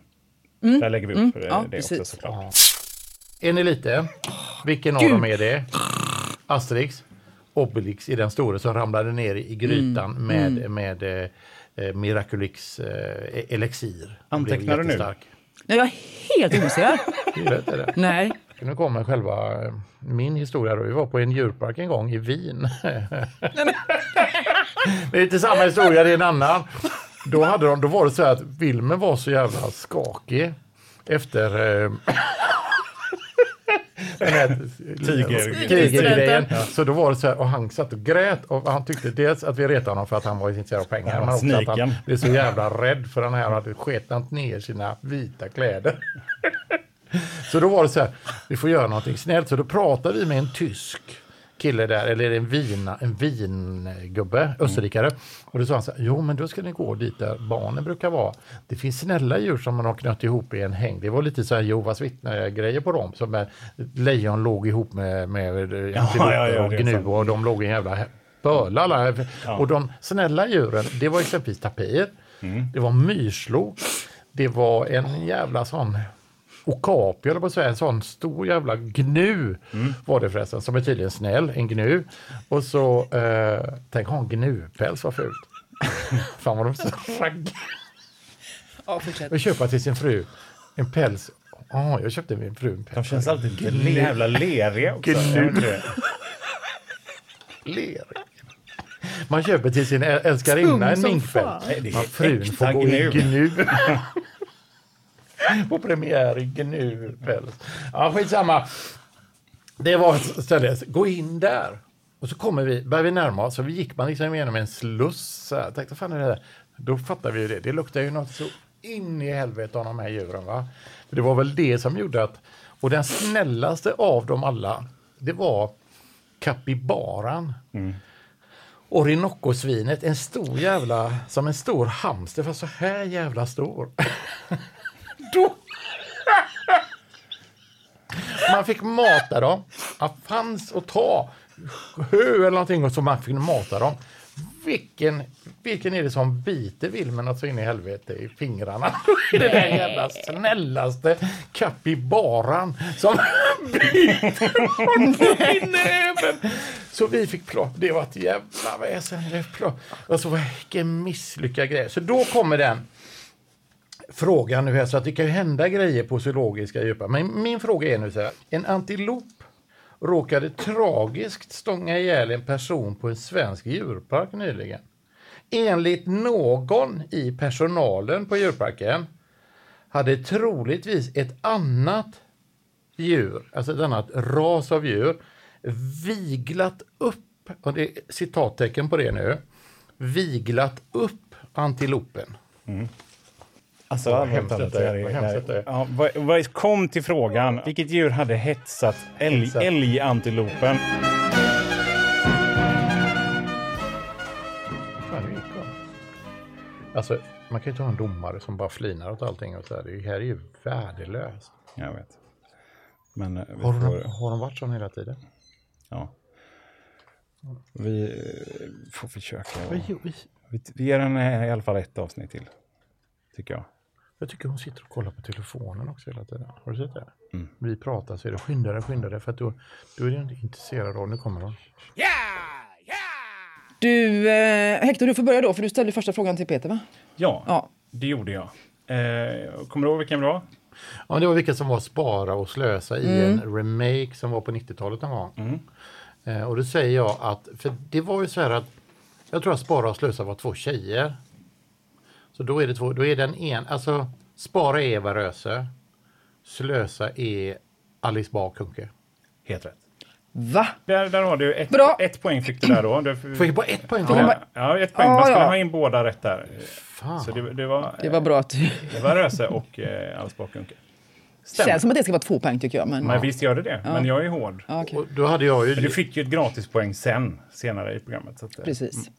Där lägger vi upp eh, Mm. Ja, det precis. också såklart. Är ni lite? Vilken av dem är det? Asterix? Obelix i den stora som ramlade ner i grytan Mm. med, med eh, eh, Miraculix eh, elixir. Han blev Antecknar du nu? Nej, jag är helt ointresserad. Nej. Nu kommer själva eh, min historia. Då. Vi var på en djurpark en gång i Wien. det är inte samma historia, det är en annan. Då, hade de, då var det så här att filmen var så jävla skakig efter eh, den här Tiger- tigergrejen. Så då var det så här, och han satt och grät och han tyckte dels att vi retade honom för att han var intresserad av pengar. Ja, Men också att han blev så jävla rädd för den här hade sketat ner sina vita kläder. Så då var det så här, vi får göra någonting snällt. Så då pratade vi med en tysk kille där, eller en, vina, en vingubbe, österrikare. Och då sa han så här, jo men då ska ni gå dit där barnen brukar vara. Det finns snälla djur som man har knött ihop i en häng. Det var lite så här Jehovas vittnen-grejer på dem. Som lejon låg ihop med, med ja, antiloper ja, och gnu och de låg i en jävla böla. alla. Och de snälla djuren, det var exempelvis tapir, det var myrslok, det var en jävla sån okapi, eller på att säga, en sån stor jävla gnu var det förresten, som är tydligen snäll, en gnu. Och så, eh, tänk ha en gnupäls, vad fult. Fan vad de så ragg. Ja, fortsätt. Och köpa till sin fru en päls. Ja, jag köpte min fru en päls. De känns alltid lite le- jävla leriga också. Gnu. Är det inte det? ler. Man köper till sin äl- älskarinna en minkpäls. frun får gå i gnu. på premiär i Gnu päls. Ja, skitsamma. Det var ett ställe. Gå in där. Och så kommer vi, börjar vi närma oss. Så vi gick man liksom igenom en sluss. Här. Tänkte, fan är det här? Då fattar vi ju det. Det luktar ju något så in i helvete av de här djuren. Va? För det var väl det som gjorde att... Och den snällaste av dem alla, det var kapibaran. Orinoco-svinet, en stor jävla, som en stor hamster, fast så här jävla stor. Då... Man fick mata dem. Det fanns att ta hö eller någonting och så man fick mata dem. Vilken, vilken är det som biter Wilmen så in i helvete i fingrarna? Det är den där jävla snällaste kapibaran som biter honom i näven. Så vi fick plåt. Det var ett jävla väsen. Det plå- Alltså vilken misslyckad grej. Så då kommer den frågan nu här, så att det kan ju hända grejer på zoologiska djupar. Men min fråga är nu så här, en antilop råkade tragiskt stånga ihjäl en person på en svensk djurpark nyligen. Enligt någon i personalen på djurparken hade troligtvis ett annat djur, alltså ett annat ras av djur, viglat upp, och det är citattecken på det nu, viglat upp antilopen. Mm. Alltså, Vad hemskt detta är. Vad hemskt detta är. Ja, vad, vad, kom till frågan. Vilket djur hade hetsat älg, Hetsat. älgantilopen? Alltså, man kan ju inte ha en domare som bara flinar åt allting och så här. Det här är ju värdelöst. Jag vet. Men eh, Har de, får, har de varit sån hela tiden? ja. Vi eh, får försöka. Gör vi? Vi, ger henne i alla fall ett avsnitt till. Tycker jag. Jag tycker hon sitter och kollar på telefonen också hela tiden. Har du sett det? Mm. Vi pratar så är det skynda dig, skynda dig. För att då, då är du inte intresserad av, nu kommer de. Du, eh, Hector, du får börja då, för du ställde första frågan till Peter, va? Ja, Ja. det gjorde jag. Eh, kommer du ihåg vilken det var? Ja, det var vilka som var spara och slösa i Mm. en remake som var på 90-talet någon gång. Mm. Eh, och då säger jag att, för det var ju så här att jag tror att spara och slösa var två tjejer. Så då är det två, då är den en, alltså spara är Eva Röse, slösa är Alice Bah Kuhnke. Helt rätt. Va? Där, där har du ett, Bra. ett poäng fick du där då. Du, Får jag bara ett poäng? ja, Ja. ja, ett poäng. Ja, Man skulle ja. ha in båda rätt där. Fan. Så det, det var, Det var bra att du... det var Röse och eh, Alice Bah Kuhnke. Det Stämmer. känns som att det ska vara två poäng, tycker jag. Men... Men visst gör det det. Men jag är hård. Ja. Och då hade jag ju, Men du fick ju ett gratispoäng sen, senare i programmet. Så att, eh, Precis.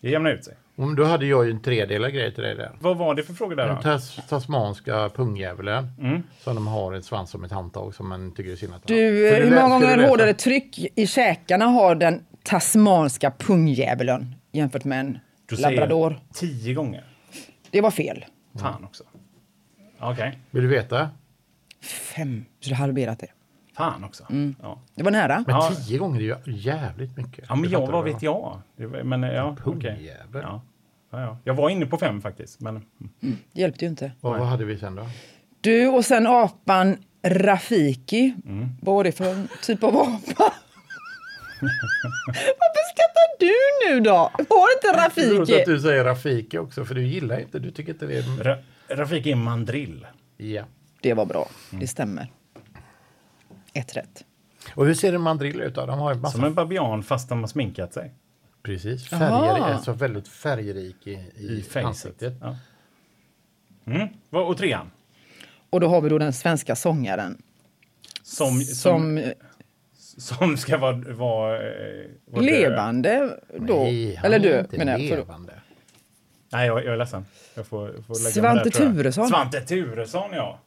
det jämnar ut sig. Mm, då hade jag ju en tredelad grej till dig där. Vad var det för frågor där Den tas, tasmanska pungdjävulen Mm. som de har ett svans som ett handtag som man tycker är synd att. Du, hur många gånger hårdare tryck i käkarna har den tasmanska pungdjävulen jämfört med en Du säger labrador? Tio gånger. Det var fel. Fan också. Okej. Vill du veta? Fem. Så du har halverat det. Fan också. Ja. Det var nära. Men Ja. tio gånger är ju jävligt mycket. ja, men Det jag, vad vet jag? Det var- Men, ja, okej. Pungjävel. Ja. Ja, ja. Jag var inne på fem faktiskt. Men Det hjälpte ju inte. Och vad hade vi sen då? Du och sen apan Rafiki. Mm. Vad var det för en typ av apa? Varför skrattar du nu då? Var det inte Det är roligt att Rafiki? du säger Rafiki också, för du gillar inte, du tycker inte det är... Ra- Rafik är mandrill. Ja. Det var bra. Mm. Det stämmer. Ett rätt. Och hur ser en mandrill ut då? De har ju massa... Som en babian fast de har sminkat sig. Precis, färger, alltså väldigt färgrik i, i, I ansiktet. Ja. Mm. Och trean? Och då har vi då den svenska sångaren. Som, som, Som, som ska vara... vara, eh, vara levande då. Nej, han Eller är du, inte menar jag. Levande. Nej, jag, jag är ledsen. Jag får, får lägga Svante. Turesson. Svante Turesson, ja.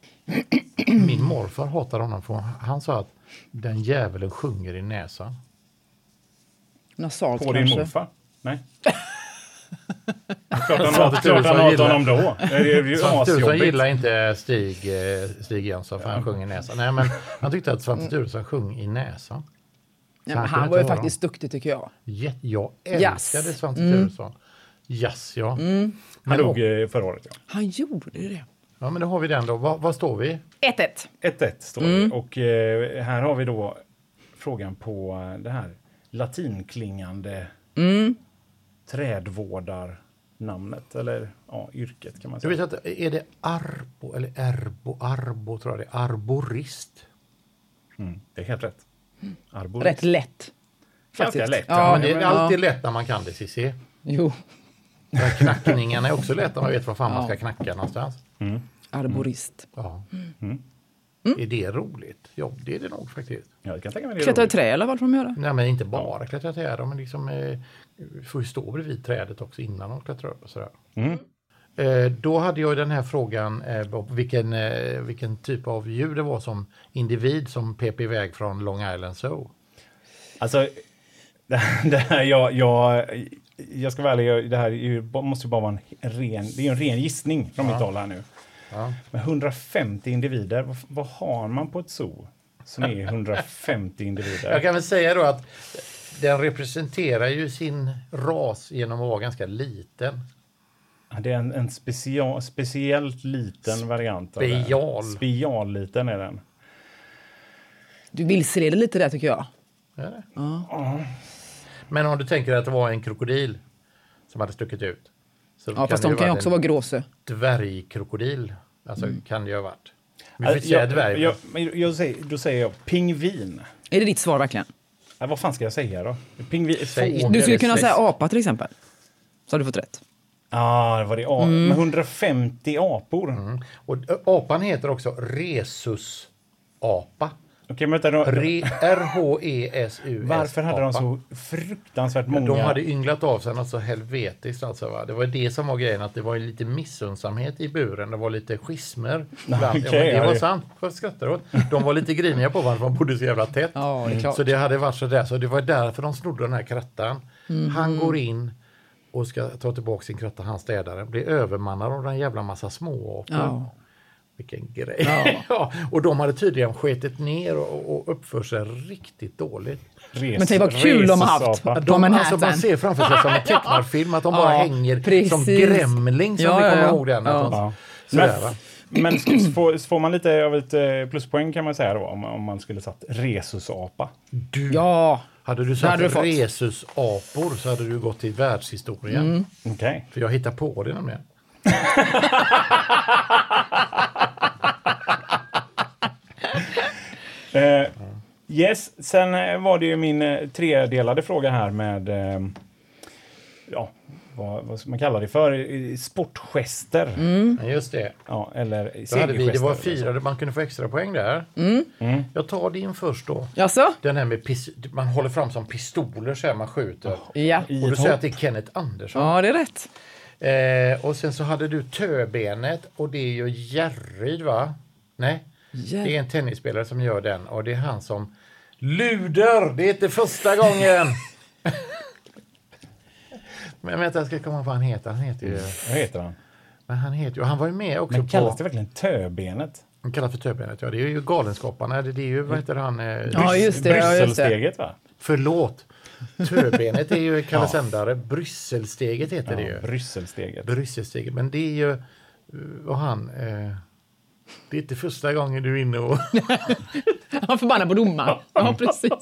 Min morfar hatar honom för han sa att den djävulen sjunger i näsan. Nasalt På din kanske. morfar? Nej. klart han, klart han gillar- honom då. Det är ju Svante asjobbigt. gillar inte Stig, eh, Stig Jönsson för han sjunger i näsan. Nej, men han tyckte att Svante Turesson sjöng i näsan. Ja, men han han var ju faktiskt duktig tycker jag. Jät- Jag älskade Svante Mm. Turesson. Jazz, ja. Han Men, dog förra året, ja. Han gjorde det. Ja. Men då har vi den då. Vad, vad står vi? 1-1. 1-1 står det. Och eh, här har vi då frågan på eh, det här latinklingande trädvårdar namnet eller ja, yrket kan man Jag säga. vet att är det arbo eller erbo, arbo tror jag det är, arborist. Mm, det är helt rätt. Arborist. Rätt lätt. Ganska faktiskt. lätt. Ja, men det är alltid lätt när man kan det Cissi. Jo, Knackningarna är också lätt när man vet var fan man ska knacka någonstans. Arborist. Ja. Mm. Är det roligt? Ja, det är det nog faktiskt. Ja, jag kan tänka mig det är Klättra i roligt. trä eller vad får de göra? Nej, men inte bara klättra träd, men liksom eh, får ju stå bredvid trädet också innan de klättrar upp och sådär. Mm. Eh, då hade jag den här frågan, eh, vilken, eh, vilken typ av djur det var som individ som pep iväg från Long Island Zoo. Alltså, det här, jag, jag, jag ska vara ärlig, det här är ju, måste ju bara vara en ren, det är en ren gissning från mitt håll här nu. Ja. Med 150 individer, vad, vad har man på ett zoo som är 150 individer? Jag kan väl säga då att den representerar ju sin ras genom att vara ganska liten. Ja, Det är en, en special, speciellt liten variant. av. Spial. Spialliten är den. Du vilseleder lite där tycker jag. Är det? Men om du tänker att det var en krokodil som hade stuckit ut. Så Ja, fast de det kan ju också vara gråsö. Dvärgkrokodil. Alltså kan det ju ha varit. Vi får Alltså, säga jag, dvärg. jag, men jag säger, då säger jag pingvin. Är det ditt svar verkligen? Ja, vad fan ska jag säga då? Pingvin, Säg fågel. Du skulle det kunna säga apa till exempel. Så har du fått rätt. Ja, var det a- Mm. med 150 apor. Och ö, apan heter också rhesusapa. Okej, men vänta, då, R-H-E-S-U-S. varför hade de så fruktansvärt många? De hade ynglat av sig något så helvetiskt alltså. Va? Det var det som var grejen, att det var lite missundsamhet i buren. Det var lite schismer. ibland. Okej, ja, det var sant. Vad skrattar åt? De var lite griniga på varför de bodde så jävla tätt. Ja, det klart. Så det hade varit så där. Så det var därför de snodde den här krattan. Mhm. Han går in och ska ta tillbaka sin kratta, han städare. Blir övermannad av en jävla massa småapor. Ja. Vilken grej. Ja. och de hade tydligen sketit ner och, och uppför sig riktigt dåligt. Res, Men tänk vad kul de har haft. På De, Manhattan. alltså man ser framför sig som en tecknad film att de bara Ja, hänger precis. som Gremling som Ja, vi ja, kommer ja. ihåg den. Ja. Ja. Sådär? Men, får, får man lite av ett eh, pluspoäng kan man säga då om, om man skulle satt rhesusapa? Du, Ja, hade du sagt hade du rhesusapor så hade du gått till världshistorien. Mm. Okej. För jag hittar på det nämligen. Eh, yes, sen eh, var det ju min eh, tredelade fråga här med eh, ja, vad, vad ska man kalla det för? Sportgester. Mm. Ja, just det. Ja, eller vi, det var segergester fyra, man kunde få extra poäng där. Mm. Jag tar din först då. jaså? Den här med pis, man håller fram som pistoler så här man skjuter. Ja. I Och du säger att det är Kenneth Andersson. Ja, det är rätt. Eh, och sen så hade du töbenet och det är ju Järryd va? Nej, Järryd. det är en tennisspelare som gör den och det är han som Luder! Det är inte första gången! Men vänta, jag ska komma på vad han heter. Han heter ju... Vad heter han? Men han heter ju... Han var ju med också Men kallas på... det verkligen töbenet? Han kallas för töbenet, ja. Det är ju Galenskaparna. Det är ju, vad heter han? Eh, Ja, just det, ja, det. Brysselsteget va? Förlåt. Töbenet är ju Kalle Sändare. Brysselsteget heter det Ja, ju. Brysselsteget. Brysselsteget. Men det är ju... Och han... Eh, det är inte första gången du är inne och... Han förbannar på domaren. Ja, precis.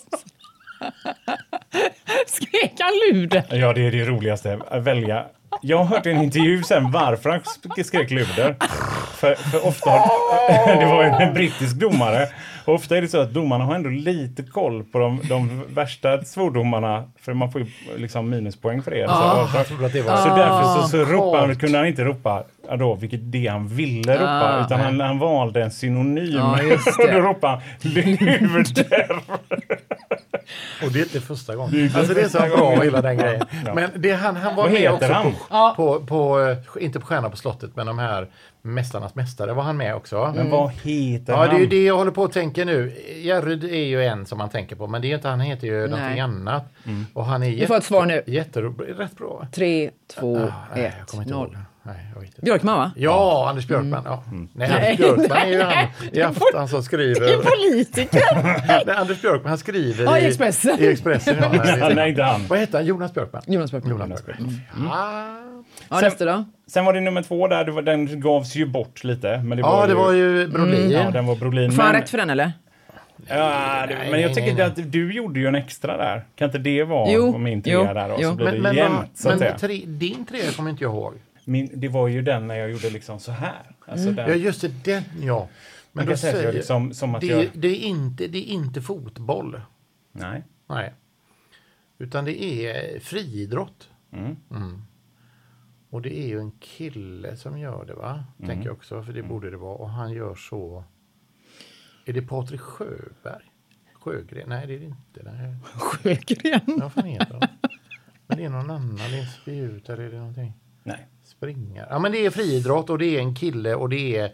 Skrek han luder? Ja, det är det roligaste. Att välja. Jag har hört i en intervju sen varför han sk- skrek luder. För, för ofta det var en brittisk domare. Ofta är det så att domarna har ändå lite koll på de, de värsta svordomarna. För man får ju liksom minuspoäng för det. Ah, så, så därför så, så ropade han, coolt. kunde han inte ropa då, vilket det han ville ropa. Ah. utan han, han valde en synonym. Just och då ropade han luder. Och det är inte första gången. Alltså det är så bra hela den grejen. Men det, han, han var med också han? På, på, på, eh, inte på Stjärna på slottet, men de här Mästarnas mästare var han med också. Men mm. vad heter han? Ja, det är ju det jag håller på att tänka nu. Jerryd är ju en som man tänker på, men det är inte, han heter ju nej. någonting annat. Mm. Och han är du får ett svar nu. Jätte, rätt bra. 3, 2, 1, 0. Nej, jag vet inte. Björkman, va? Ja, Anders Björkman. Ja. Mm. Nej, Anders Björkman är ju han i afton som skriver. Politiker! Nej, Anders Björkman han skriver Ja, i Expressen. I Expressen ja. Nej, nej, inte han. Vad heter han? Jonas Björkman? Jonas Björkman. Jonas Björkman. Ja. Ja, nästa då? Sen var det nummer två där, det var, den gavs ju bort lite. Men det ja, var det ju, var ju Brolin. Ja, den var Brolin. Får han men- rätt för den, eller? Ja, det, men jag tycker nej, att du gjorde ju en extra där. Kan inte det vara Jo, min trea jo, där och jo. så blir Men, det men, jämnt så att men säga. tre, din trea kommer inte jag ihåg. Min, det var ju den när jag gjorde liksom så här. Alltså Ja, den, just det, den ja. Men då att jag säger, liksom, som att det, jag... det, är inte, det är inte fotboll. Nej. Nej. Utan det är friidrott. Mm. Mm. Och det är ju en kille som gör det va? Mm. Tänker jag också, för det borde det vara. Och han gör så. Är det Patrik Sjöberg? Sjögren? Nej det är det inte. Nej. Sjögren. Ja, Vad fan heter han? Men det är någon annan. Det är en spjut eller är det någonting? Nej. Springar. Ja men det är friidrott och det är en kille och det är.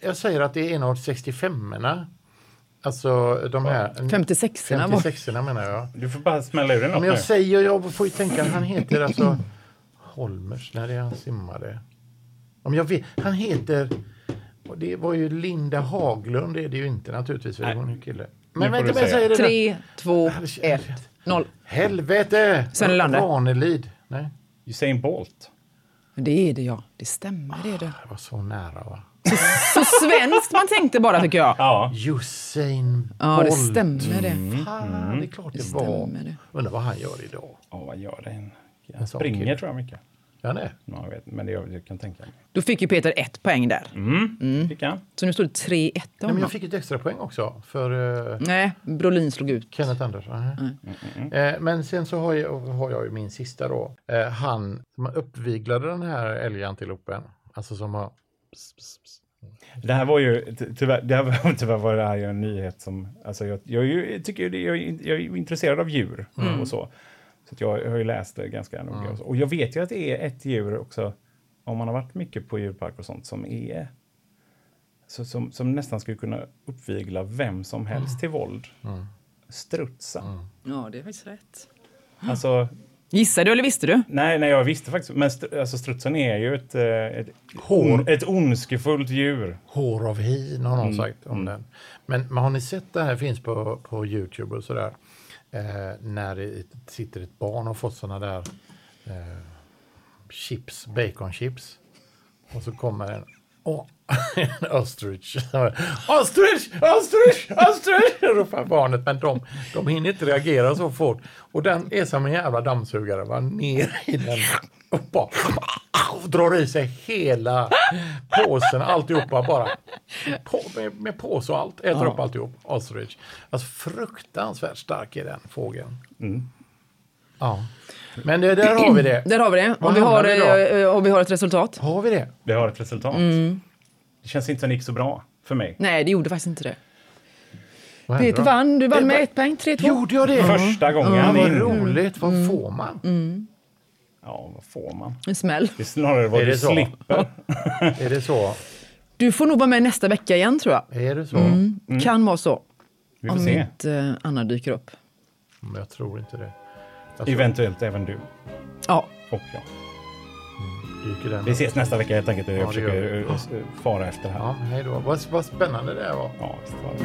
Jag säger att det är en av 65orna. Alltså de här. 56orna var 56orna menar jag. Du får bara smälla ur den men jag nu. säger, jag får ju tänka, han heter alltså Holmers, när det är han simmade. Om jag vet, han heter, och det var ju Linda Haglund, det är det ju inte naturligtvis, för det var en kille. Men vänta, men säger det. Tre, två, ett, noll. Helvete! Sven. Ranelid. Nej, Usain Bolt. Det är det ja. Det stämmer det. Är det. det var så nära va? Så svenskt man tänkte bara tycker jag. Ja. Usain Bolt. Ja, det stämmer det. Fan, det är klart det, Det var. Undrar vad han gör idag. Ja, vad gör det? Han springer tror jag mycket. Ja, nej. Ja, jag vet, men det jag, jag kan tänka mig. Då fick ju Peter ett poäng där. Mm. Fick han? Så nu står det 3-1 till Nej, men jag fick ett extra poäng också för eh, Nej, Brolin slog ut. Kenneth Andersson. Eh, men sen så har jag, har jag ju min sista då. Eh, han som uppviglade den här älgantilopen. Alltså som har... Pss, pss, pss. Det här var ju ty- tyvärr, det här var, tyvärr var det här ju en nyhet som, alltså jag, jag, är ju- tycker ju jag, är- jag är intresserad av djur och så. Så jag har ju läst det ganska noga. Och, jag vet ju att det är ett djur också, om man har varit mycket på djurpark och sånt, som är så, som, som nästan skulle kunna uppvigla vem som helst till våld. Strutsen. Ja, det är faktiskt rätt. Alltså, Gissade du eller visste du? nej, nej, jag visste faktiskt. Men str, alltså, strutsen är ju ett, eh, ett, Hår. on, ett ondskefullt djur. Hår av hin har någon Mm, sagt om den. Men, men har ni sett det här finns på, på Youtube och sådär. Eh, när det sitter ett barn och fått sådana där eh, chips, baconchips. Och så kommer en, åh, en ostrich. Ostrich, ostrich, ostrich! ropar barnet. Men de, de hinner inte reagera så fort. Och den är som en jävla dammsugare. Va? Ner i den och bara och drar i sig hela påsen, alltihopa bara. På, med, med påse och allt, äter upp alltihop. Ostrich. Alltså fruktansvärt stark är den fågeln. Ja. Men det, där har vi det. Där har vi det. Och vi har, då? eh, och vi har ett resultat. Har vi det? Vi har ett resultat. Det känns inte som det gick så bra för mig. Nej, det gjorde faktiskt inte det. Peter vann. Du vann med ett poäng. 3-2. Gjorde jag det? Första gången Ja, vad roligt. Vad får man? Ja, vad får man? En smäll. Det är snarare vad Är du det så? slipper. Är det så? Du får nog vara med nästa vecka igen tror jag. Är det så? Kan vara så. Vi får Om se. inte eh, Anna dyker upp. Men jag tror inte det. Tror Eventuellt även du Ja, och jag. Dyker den Vi ses nästa vecka helt enkelt. Jag Ja, försöker eh, eh, fara efter det här. Ja, hej då. Vad, vad spännande det var. Ja, visst var det.